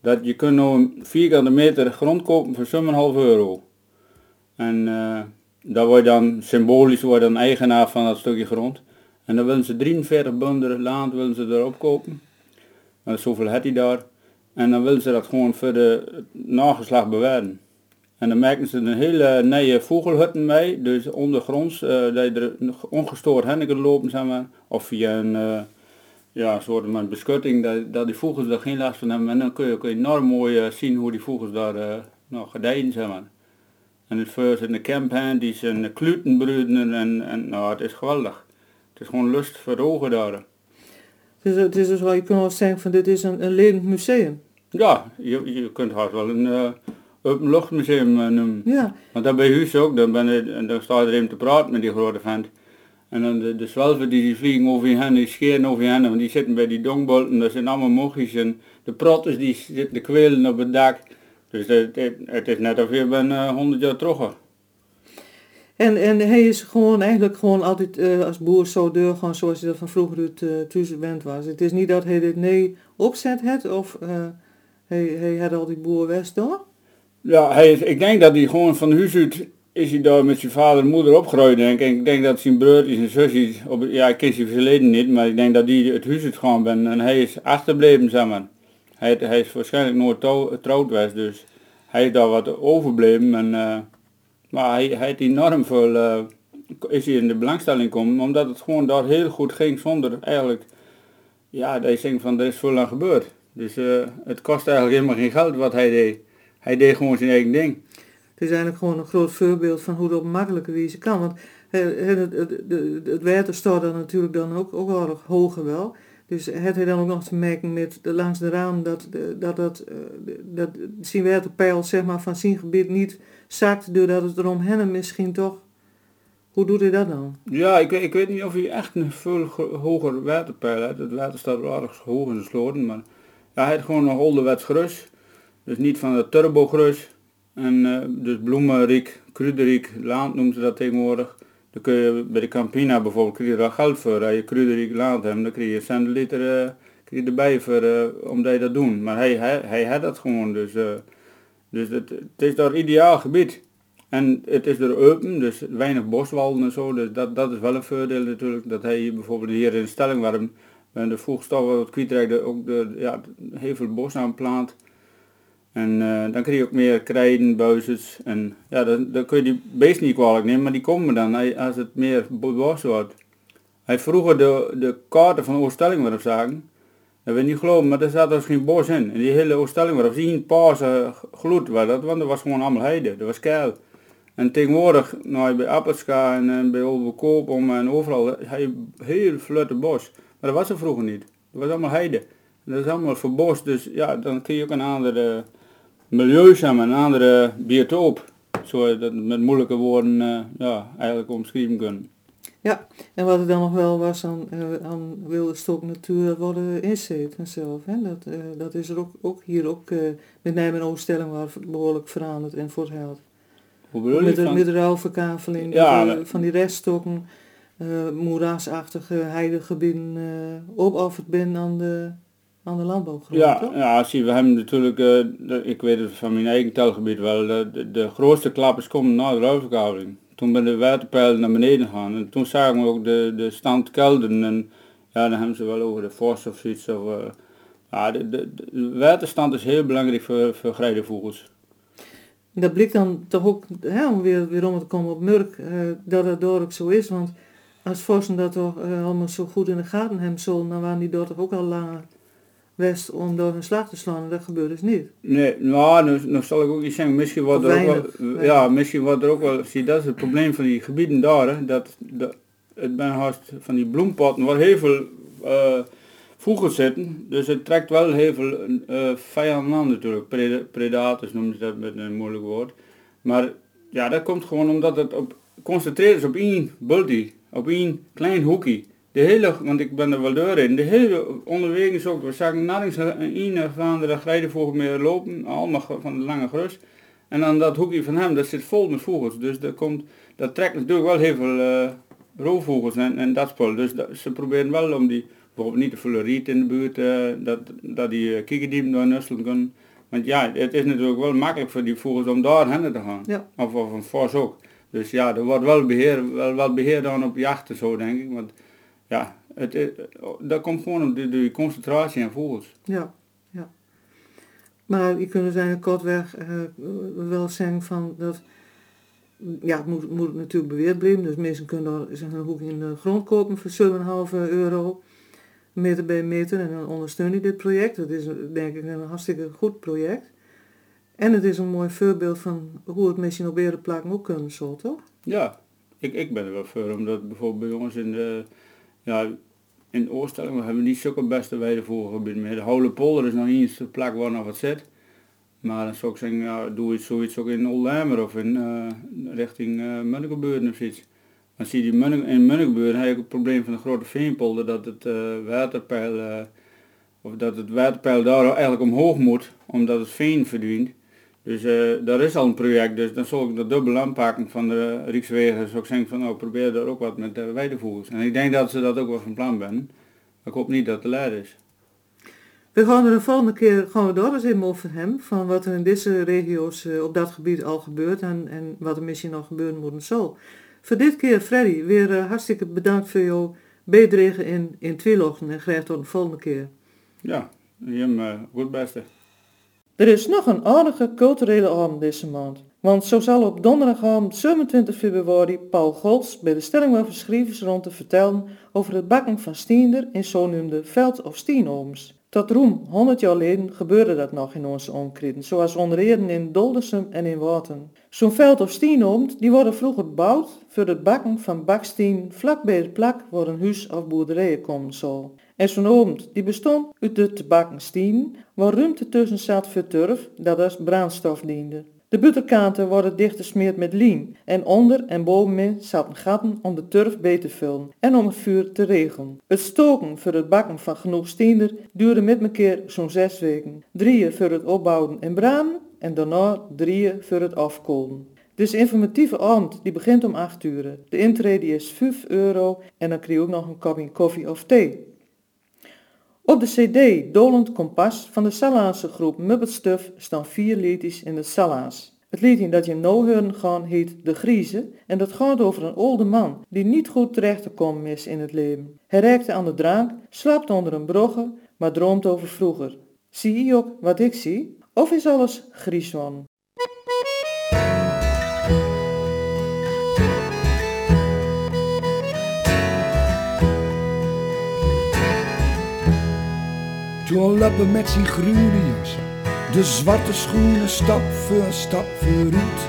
Dat je kunt nou een vierkante meter grond kopen voor 7,5 euro. En uh, daar word dan symbolisch word dan eigenaar van dat stukje grond. En dan willen ze 43 bunderen land willen ze erop kopen. En zoveel had hij daar. En dan willen ze dat gewoon voor de nageslag bewaarden. En dan maken ze een hele nieuwe vogelhutten mee, dus ondergronds, eh dat je er ongestoord heen kunt lopen, zeg maar. Of via een eh, ja, soort van beschutting, dat, dat die vogels er geen last van hebben. En dan kun je ook enorm mooi eh, zien hoe die vogels daar eh nou, gedijen, zeg maar. En het vuur in de camp die zijn kluten broeden en, en nou, het is geweldig. Het is gewoon lust voor de ogen daar. Dus het is dus je kunt wel zeggen van dit is een, een museum. Ja, je, je kunt haast wel een uh, openluchtmuseum eh, noemen. Ja, Want dan bij huis ook, dan, ben je, en dan sta je er even te praten met die grote vent. En dan de, de zwelven die, die vliegen over je heen, die scheren over je heen, want die zitten bij die dongbolten, dat zijn allemaal mochies en de protters die zitten te kwelen op het dak. Dus het, het, het is net of je bent eh, 100 jaar terug. en, en hij is gewoon eigenlijk gewoon altijd eh, als boer zo deur, gewoon zoals je dat van vroeger uit uh, gewend was. Het is niet dat hij dit nee opzet heeft of eh, hij, had al die boer west door. Ja, hij ik denk dat hij gewoon van huis uit is hij daar met zijn vader en moeder opgegroeid denk ik. Ik denk dat zijn broertjes en zusjes, op, ja ik ken zijn verleden niet, maar ik denk dat die het huis uit gaan ben en hij is achterbleven zeg maar. Hij, hij is waarschijnlijk nooit trouw- getrouwd dus hij is daar wat overbleven en eh, maar hij, hij heeft enorm veel, eh, is in de belangstelling komen, omdat het gewoon daar heel goed ging zonder eigenlijk, ja dat je denkt van er is veel aan gebeurd. Dus eh, het kost eigenlijk helemaal geen geld wat hij deed. Hij deed gewoon zijn eigen ding. Het is eigenlijk gewoon een groot voorbeeld van hoe dat op makkelijke wijze kan. Want eh, het, het, water staat dan natuurlijk dan ook, ook wel erg hoger wel. Dus het heeft dan ook nog te maken met de, langs de raam dat, dat, dat, eh, dat zijn waterpeil zeg maar, van zijn gebied niet zakt doordat het eromheen misschien toch... Hoe doet hij dat dan? Ja, ik weet, ik weet niet of hij echt een veel hoger waterpeil heeft. Het water staat wel erg hoog in de sloten, maar ja, hij heeft gewoon nog ouderwets grus. Dus niet van de turbo grus. En eh, dus bloemenriek, kruidenriek, land noemen ze dat tegenwoordig. Dan kun je bij de Campina bijvoorbeeld, krijg je daar geld voor. Als je kruidenriek land hebt, dan krijg je centiliter eh, krijg je erbij voor, eh, omdat je dat doen. Maar hij, hij, hij had dat gewoon, dus, eh, dus het, het is daar ideaal gebied. En het is er open, dus weinig boswalden en zo, dus dat, dat is wel een voordeel natuurlijk. Dat hij bijvoorbeeld hier in Stelling, bij de voegstoffen wat kwijtraakt, ook de, ja, heel veel bos aanplant. En eh, dan krijg je ook meer krijden, buizers en ja, dan, dan kun je die beest niet kwalijk nemen, maar die komen dan hij- als het meer bo- bos wordt. Hij vroeger de, de kaarten van Ooststelling weer op zagen. Dat wil niet geloven, maar er zat dus geen bos in. En die hele Ooststelling weer op zien paarse gloed was dat, want dat was gewoon allemaal heide, dat was keil. En tegenwoordig, nou bij Appelska en, eh, bij Overkoop om en overal, je heel flutte bos. Maar dat was er vroeger niet. Dat was allemaal heide. En dat is allemaal verbos, dus ja, dan kun je ook een andere milieu maar, een andere biotoop. Zo je dat met moeilijke woorden eh, ja, eigenlijk omschrijven kunnen. Ja, en wat er dan nog wel was aan, eh, aan wilde stok natuur, worden inzet en zelf. Hè? Dat, eh, dat is er ook, ook hier ook, eh, met name in Ooststelling waar behoorlijk veranderd en voortgeheld. Hoe bedoel je Met de, met de ruilverkaveling Ja, eh, van die reststokken, eh moerasachtige heidegebieden, eh opofferd ben aan de, aan de landbouwgrond, Ja, toch? ja, zie, we hebben natuurlijk, eh, de- ik weet het van mijn eigen telgebied wel, de, de, grootste klappers komen na de ruilverkaveling. Toen ben de waterpeilen naar beneden gegaan en toen zagen we ook de, de stand kelden en ja, dan hebben ze wel over de fors of zoiets. Of, ja, de, de, de waterstand is heel belangrijk voor, voor grijdenvogels. Dat blijkt dan toch ook, hè, om weer, weer om te komen op Murk, dat het ook zo is. Want als Vossen dat toch eh, allemaal zo goed in de gaten hebben zullen, dan waren die daar toch ook al langer west om door hun slag te slaan. En dat gebeurt dus niet. Nee, nou, nu zal ik ook iets zeggen, misschien wordt er ook wel, weinig, ja, misschien wordt er ook wel, zie dat is het probleem van die gebieden daar, hè, dat, dat het ben haast van die bloempotten waar heel veel eh vogels zitten, dus het trekt wel heel veel eh vijanden aan natuurlijk, Preda- predators noemen ze dat met een moeilijk woord, maar ja, dat komt gewoon omdat het op, concentreert is op één bultie, op één klein hoekje. De hele, want ik ben er wel door in, de hele onderweg is ook, we zagen nergens een of andere grijdenvogel meer lopen, allemaal van de lange grus. En dan dat hoekje van hem, dat zit vol met vogels, dus dat, komt, dat trekt natuurlijk wel heel veel eh, roofvogels en, en dat spul. Dus dat, ze proberen wel om die, bijvoorbeeld niet te veel riet in de buurt, eh, dat, dat die uh, door nusselen kunnen. Want ja, het is natuurlijk wel makkelijk voor die vogels om daar heen te gaan. Ja. Of, of een vos ook. Dus ja, er wordt wel beheer, wel, wel beheer dan op jachten zo denk ik. Want ja, het, is- dat komt gewoon op de, concentratie aan vogels. Ja, ja. Maar je kunt dus eigenlijk kortweg eh, wel zeggen van dat... Ja, het moet, moet natuurlijk beweerd blijven. Dus mensen kunnen er een hoek in de grond kopen voor 7,5 euro. Meter bij meter. En dan ondersteun je dit project. Dat is denk ik een hartstikke goed project. En het is een mooi voorbeeld van hoe het misschien op ook kunnen zo, toch? Ja, ik, ik ben er wel voor, omdat bijvoorbeeld bij ons in de, ja, in Oorstelling we hebben niet zulke beste weidevoergebieden meer. De Holle Polder is nog niet eens de plek waar nog wat zit. Maar dan zou ik zeggen, ja, doe iets, zoiets ook in Oldhamer of in uh, richting uh, of iets. Dan zie je Munnik, in Munnikenbuurt heb je het probleem van de grote veenpolder dat het uh, waterpeil, of dat het waterpeil daar eigenlijk omhoog moet, omdat het veen verdwijnt. Dus uh, dat is al een project, dus dan zal ik de dubbele aanpakken van de Rijkswegen, zou ik zeggen van nou probeer daar ook wat met de weidevoers. En ik denk dat ze dat ook wel van plan zijn. Ik hoop niet dat het te laat is. We gaan er de volgende keer gaan we door eens even over hem, van wat er in deze regio's uh, op dat gebied al gebeurt en, en wat er misschien nog gebeuren moet en zo. Voor dit keer, Freddy, weer uh, hartstikke bedankt voor jouw bijdrage in, in Tweelochten en graag tot de volgende keer. Ja, hem uh, goed beste. Er is nog een aardige culturele avond deze maand. Want zo zal op donderdagavond 27 februari Paul Golds bij de stelling van schrijvers rond te vertellen over het bakken van stiender in zogenoemde veld- of stienovens. Tot roem 100 jaar geleden gebeurde dat nog in onze omkritten, zoals onder andere in Doldersum en in Waten. Zo'n veld- of stienoom die worden vroeger gebouwd voor het bakken van baksteen vlak bij de plak waar een huis of boerderijen komen zal. En zo'n oond die bestond uit de te bakken steen, waar ruimte tussen zat voor turf dat als brandstof diende. De butterkanten worden dicht gesmeerd met lien en onder en bovenin zaten gaten om de turf beter te vullen en om het vuur te regelen. Het stoken voor het bakken van genoeg steender duurde met keer zo'n zes weken. Drieën voor het opbouwen en braden en daarna drieën voor het afkoelen. Dus informatieve avond die begint om 8 uur. De intrede is 5 euro en dan krijg je ook nog een kopje koffie of thee. Op de cd Dolend Kompas van de Salaanse groep Muppet Stuff staan vier liedjes in het Salaans. Het liedje dat je nou horen gaan heet De Griezen en dat gaat over een oude man die niet goed terecht te komen is in het leven. Hij reikte aan de drank, slaapt onder een brugge, maar droomt over vroeger. Zie je ook wat ik zie? Of is alles griezwan? Toen lappen met zijn groene jas, de zwarte schoenen stap voor stap vooruit.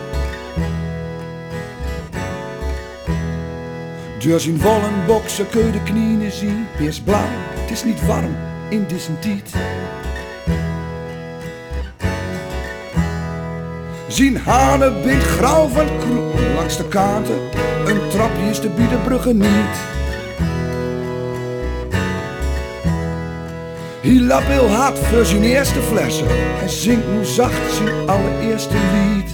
Door zijn wollen boksen kun je de knieën zien, eerst blauw, het is niet warm in deze tijd. Zijn hanen bindt grauw van kroep langs de kaarten, een trapje is de biedenbruggen niet. Hij lapt heel hard voor zijn eerste flessen en zingt nu zacht zijn allereerste lied.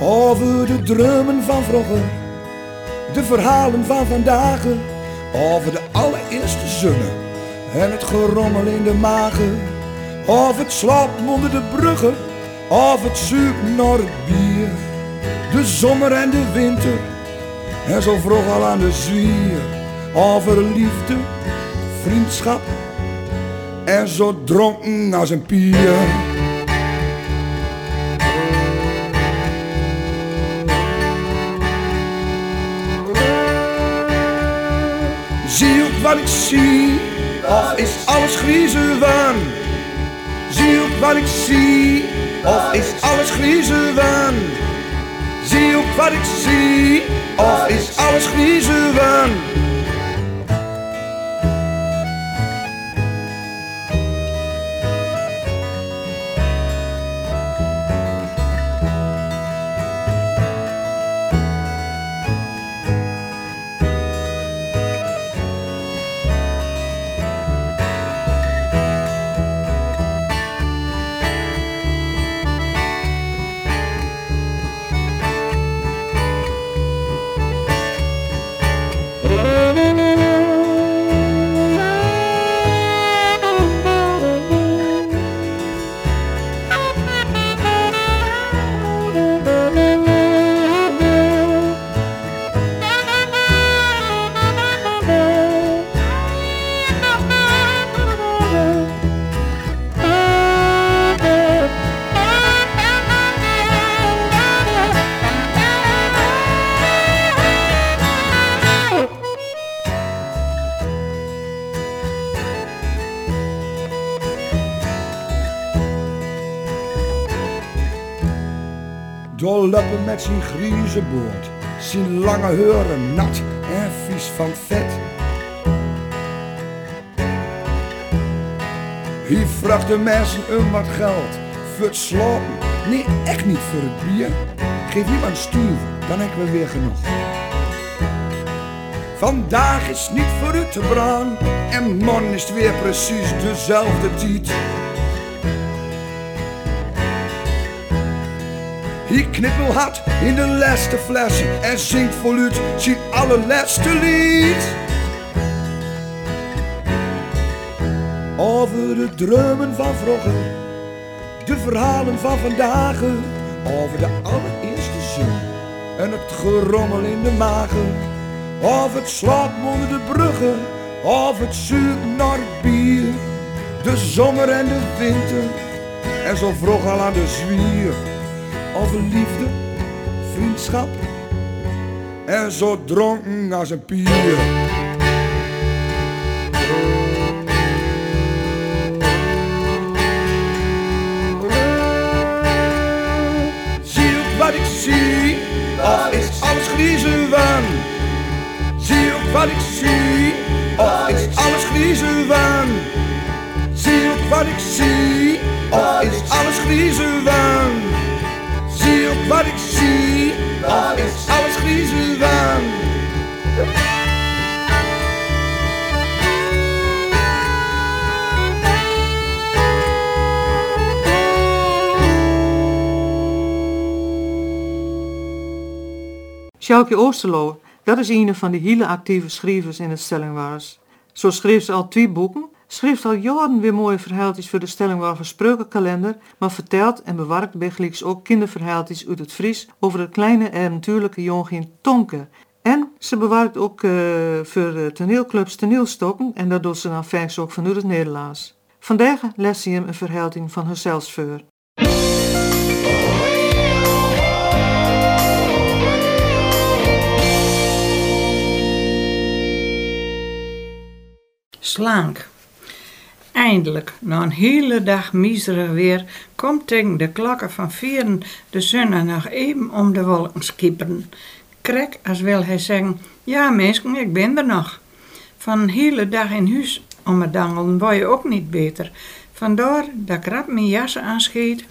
Over de drummen van vroeger, de verhalen van vandaag, over de allereerste zonne en het gerommel in de magen. Of het slaap onder de bruggen, of het zoekt naar het bier. De zomer en de winter, en zo vroeg al aan de zwier over liefde, vriendschap en zo dronken als een pier. Zie ook wat ik zie, of is alles griezelwaan? Zie ook wat ik zie, of is alles griezelwaan? Zie ook wat ik zie, of is alles griezelwaan? Met zijn grieze boord. Zijn lange heuren nat en vies van vet. Hij vraagt de mensen om wat geld voor het slapen. Nee, echt niet voor het bier. Geef iemand stuur, dan hebben we weer genoeg. Vandaag is niet voor u te braan en morgen is het weer precies dezelfde tijd. Hij knippelt hard in de laatste fles en zingt voluit zijn allerlaatste lied. Over de dromen van vroeger, de verhalen van vandaag, over de allereerste zon en het gerommel in de magen. Of het slaap onder de bruggen, of het zuur naar bier. De zomer en de winter, en zo vroeg al aan de zwier. Over liefde, vriendschap, en zo dronken als een pier. Zie ook wat ik zie, of is alles griezen van? Zie ook wat ik zie, of is alles griezen van? Zie ook wat ik zie, of is alles griezen van? Zie ook wat ik zie, of is alles griezen van? Sjoukje Oosterlo, dat is een van de hele actieve schrijvers in het Stellingwaars. Zo schreef ze al twee boeken, schreef al jaren weer mooie verhaaltjes voor de Stellingwaar Spreukenkalender, maar vertelt en bewaart bijgelijks ook kinderverhaaltjes uit het Fries over het kleine avontuurlijke jongetje Tonke. En ze bewaart ook eh, voor de toneelclubs toneelstokken en dat doet ze dan vaak ook vanuit het Nederlands. Vandaag les ze hem een verhaling van haarzelf voor. Slank. Eindelijk, na een hele dag miserig weer, komt tegen de klokken van vieren de zon nog even om de wolken skipperen. Krek als wil hij zeggen, ja mensen, ik ben er nog. Van een hele dag in huis om het dangelen word je ook niet beter. Vandaar dat ik rap mijn jassen aanscheet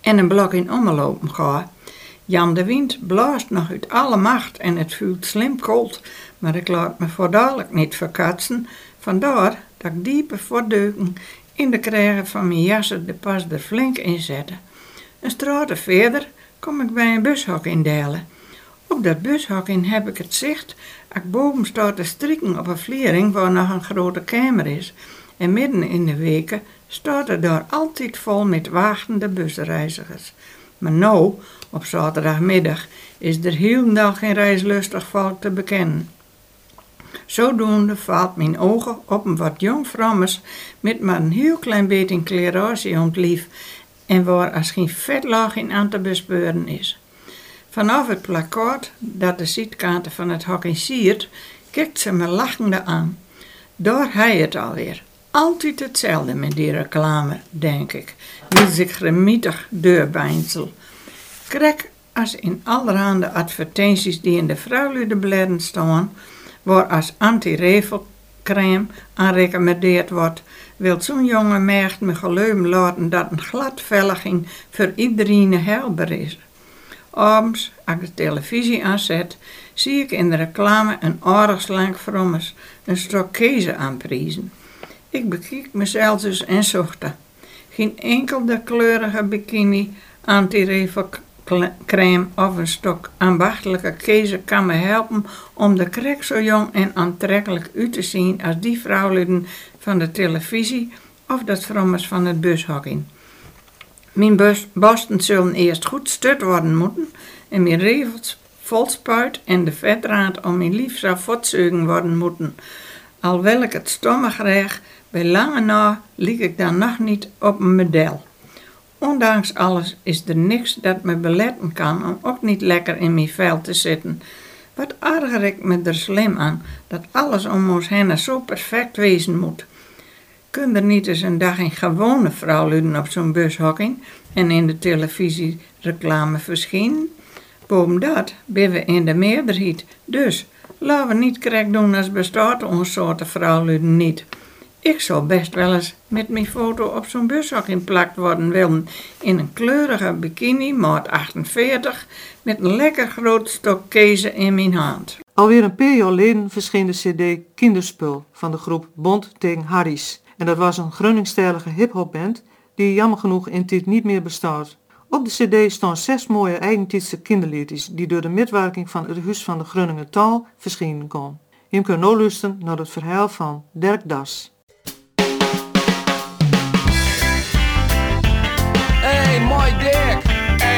en een blok in omlopen ga. Jan de wind blaast nog uit alle macht en het voelt slim koud, maar ik laat me voor dadelijk niet verkatsen. Vandaar dat ik diepe voordeuken in de krijgen van mijn jassen de pas er flink in zette. Een straat verder kom ik bij een bushok indelen. Op dat bushok in heb ik het zicht, ik boven sta te strikken op een vliering waar nog een grote kamer is. En midden in de weken staat er daar altijd vol met wachtende busreizigers. Maar nou, op zaterdagmiddag, is er heel dag geen reislustig volk te bekennen. Zodoende valt mijn ogen op een wat jong vrouwmes met maar een heel klein beetje kleratie ontlief en waar als geen vetlaag in aan te bespeuren is. Vanaf het plakkaat dat de zitkaarten van het hok siert, kijkt ze me lachende aan. Daar hij het alweer. Altijd hetzelfde met die reclame, denk ik. Met zich gemietig deurbeinsel. Krek als in allerhande advertenties die in de vrouwludenbladen staan, waar als anti-revelcrème aan recommendeerd wordt, wil zo'n jonge meid me geloven laten dat een gladvelliging voor iedereen helder is. Abends, als ik de televisie aanzet, zie ik in de reclame een aardig slank vrommes een stok kezen aanprijzen. Ik bekijk mezelf dus en zocht Geen enkele kleurige bikini, anti-revelcrème of een stok ambachtelijke kezen kan me helpen om de krek zo jong en aantrekkelijk uit te zien als die vrouwleden van de televisie of dat vrommes van het bushokking. Mijn borsten zullen eerst goed stut worden moeten en mijn revels volspuit en de vetraad om mijn lief zou voortzeugen worden moeten. Alwel ik het stomme graag, bij lange na liep ik dan nog niet op een model. Ondanks alles is er niks dat me beletten kan om ook niet lekker in mijn vel te zitten. Wat erger ik me er slim aan dat alles om ons heen zo perfect wezen moet. Kun er niet eens een dag een gewone vrouwluden op zo'n bus hokken en in de televisie reclame verschijnen? Boven dat ben we in de meerderheid. Dus laten we niet krek doen als bestaat ons soorten vrouwluden niet. Ik zou best wel eens met mijn foto op zo'n bushok inplakt worden willen. In een kleurige bikini, maat 48, met een lekker groot stok kezen in mijn hand. Alweer een paar jaar geleden verscheen de cd Kinderspul van de groep Bond tegen Harry's. En dat was een Groningstijlige hip-hop-band die jammer genoeg in dit niet meer bestaat. Op de cd staan zes mooie eigentijdse kinderliedjes die door de metwerking van het Huis van de Groningen Taal verschenen kon. Je kunt nu luisteren naar het verhaal van Dirk Das.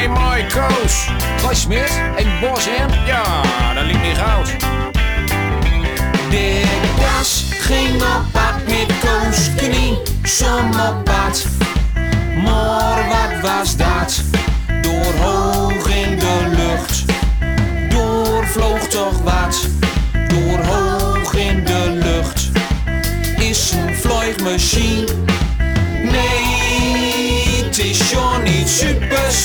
Hey, mooi Koos. Hoi Smit. En Bos hem? Ja, dat liep niet goud. Dirk Das ging op pad met Koos knie, som op pad. Maar wat was dat? Door hoog in de lucht. Door vloog toch wat? Door hoog in de lucht. Is een vliegmachine.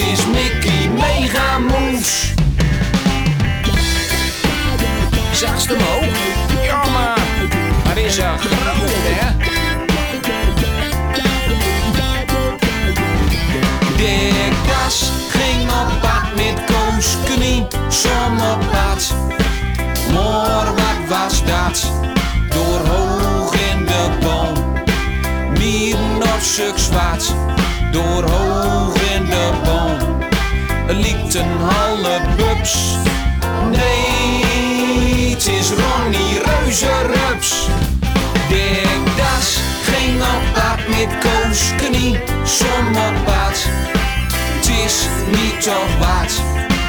Is Mickey Mega Moves. Zagst hem ook? Ja, maar, is er groot, hè? Das ging op pad met Koos knie, som op was dat? Door hoog in de boom, mieren op stuk zwart. Door liep een halle bubs. Nee, het is Ronnie Reuzenrups. Dirk Das ging op pad met Koos knie, op pad. Het is niet toch wat,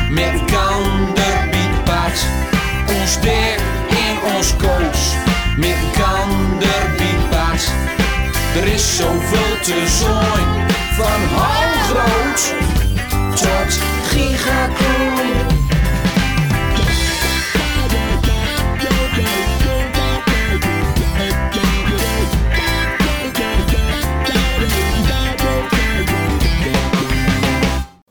met kanderbietpad. Ons Dirk en ons Koos, met kanderbietpad. Er is zoveel te zooien, van groot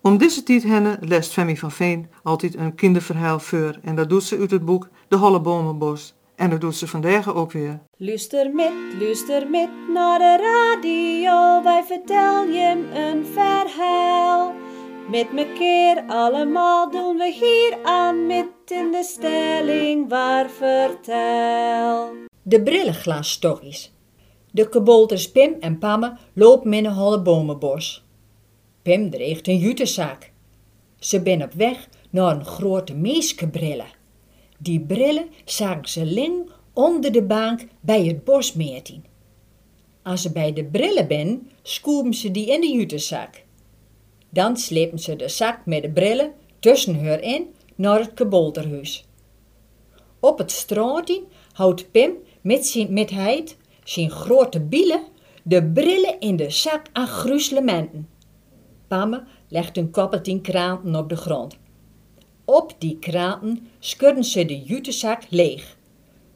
Om deze tijd henne leest Femi van Veen altijd een kinderverhaal voor en dat doet ze uit het boek De Hollebomenbos. En dat doet ze vandaag ook weer. Luister met, luister met naar de radio, wij vertellen je een verhaal. Met mekaar allemaal doen we hier aan met in de stelling waar vertel. De brillenglasstories. De kabouters Pim en Pamme lopen in een holle bomenbos. Pim dreigt een jutezak. Ze ben op weg naar een grote meeskebrillen. Die brillen zagen ze lang onder de bank bij het bosmeertien. Als ze bij de brillen ben, scoeben ze die in de jutezak. Dan slepen ze de zak met de brillen tussen haar in naar het kabouterhuis. Op het straatje houdt Pim met, zijn, met heid zijn grote bielen de brillen in de zak aan gruzelementen. Pamme legt een koppeltien kranten op de grond. Op die kranten schudden ze de jutezak leeg.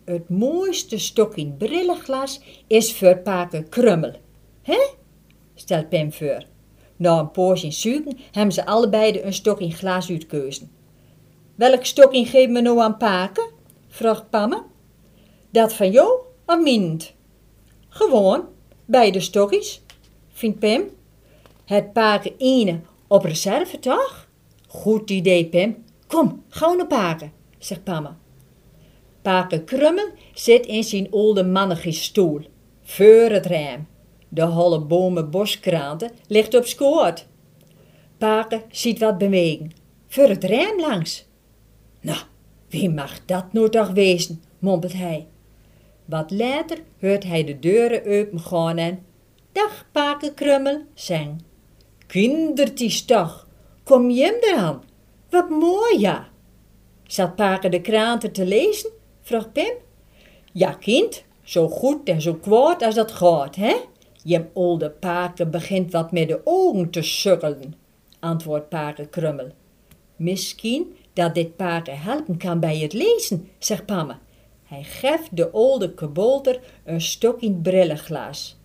Het mooiste stokje brillenglas is voor paken krummel. Hè? stelt Pim voor. Na een poosje zoeken hebben ze allebei een stokje glas uitkeuzen. Welk stokje geven we nou aan paken? vraagt Pamme. Dat van jou of minend? Gewoon, beide stokjes, vindt Pim. Het paken ene op reserve, toch? Goed idee, Pim. Kom, gauw naar paken, zegt Pamme. Paken Krummel zit in zijn oude mannige stoel, voor het raam. De holle bomen boskraanten ligt op schoot. Paken ziet wat bewegen, voor het raam langs. Nou, wie mag dat nou toch wezen? mompelt hij. Wat later hoort hij de deuren open gaan en... Dag, Pake Krummel, zeng. Kindertjes toch, kom je hem eraan? Wat mooi, ja. Zat Pake de kranten te lezen? vroeg Pim. Ja, kind, zo goed en zo kwaad als dat gaat, hè? Je oude Pake begint wat met de ogen te sukkelen, antwoordt Pake Krummel. Misschien dat dit Pake helpen kan bij het lezen, zegt Pamme. Hij geeft de oude kabouter een stok in brillenglas.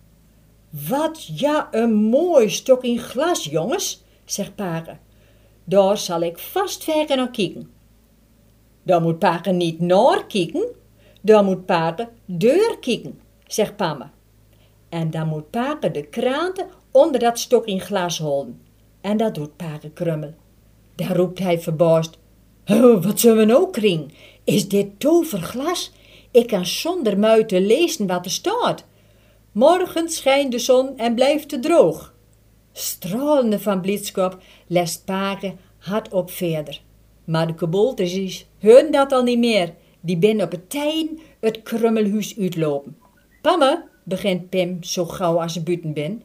Wat ja, een mooi stok in glas, jongens, zegt Pake. Daar zal ik vast verder naar kijken. Daar moet Pake niet naar kijken, daar moet Pake deur kijken, zegt Pamme. En dan moet Pake de kranten onder dat stok in glas houden. En dat doet Pake Krummel. Daar roept hij verbaasd. Oh, wat zullen we nou kring? Is dit toverglas? Ik kan zonder muiten lezen wat er staat. Morgen schijnt de zon en blijft het droog. Stralende van blijdschap lest Pake hardop verder. Maar de kabolters hun dat al niet meer. Die ben op het tijn het krummelhuis uitlopen. Pamme, begint Pim zo gauw als ze buiten ben.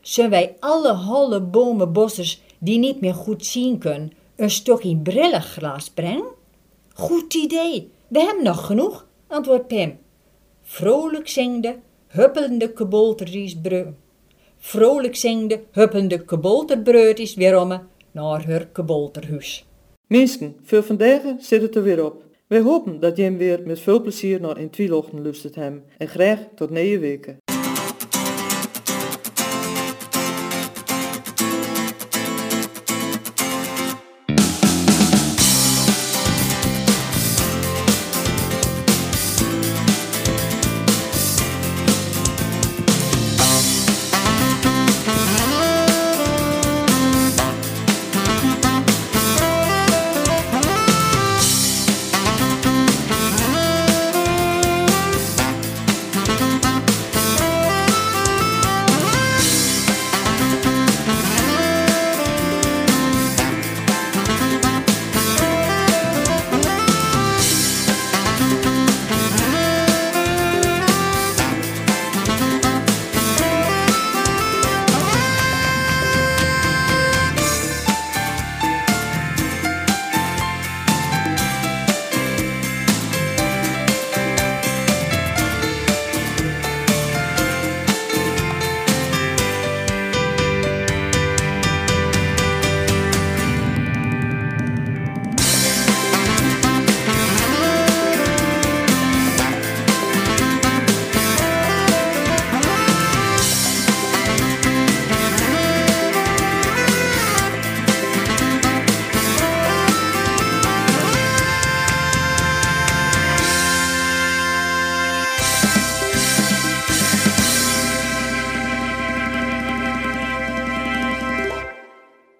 Zullen wij alle holle bomenbossers die niet meer goed zien kunnen, een stok in brillenglas brengen? Goed idee, we hebben nog genoeg, antwoordt Pim. Vrolijk zingde, huppelende kaboltertjes Vrolijk zingde, huppelende kabolterbreutjes weerom naar haar kabolterhuis. Mensen, voor vandaag zit het er weer op. Wij hopen dat hem weer met veel plezier naar in Twielochten luistert hem en graag tot nieuwe weken.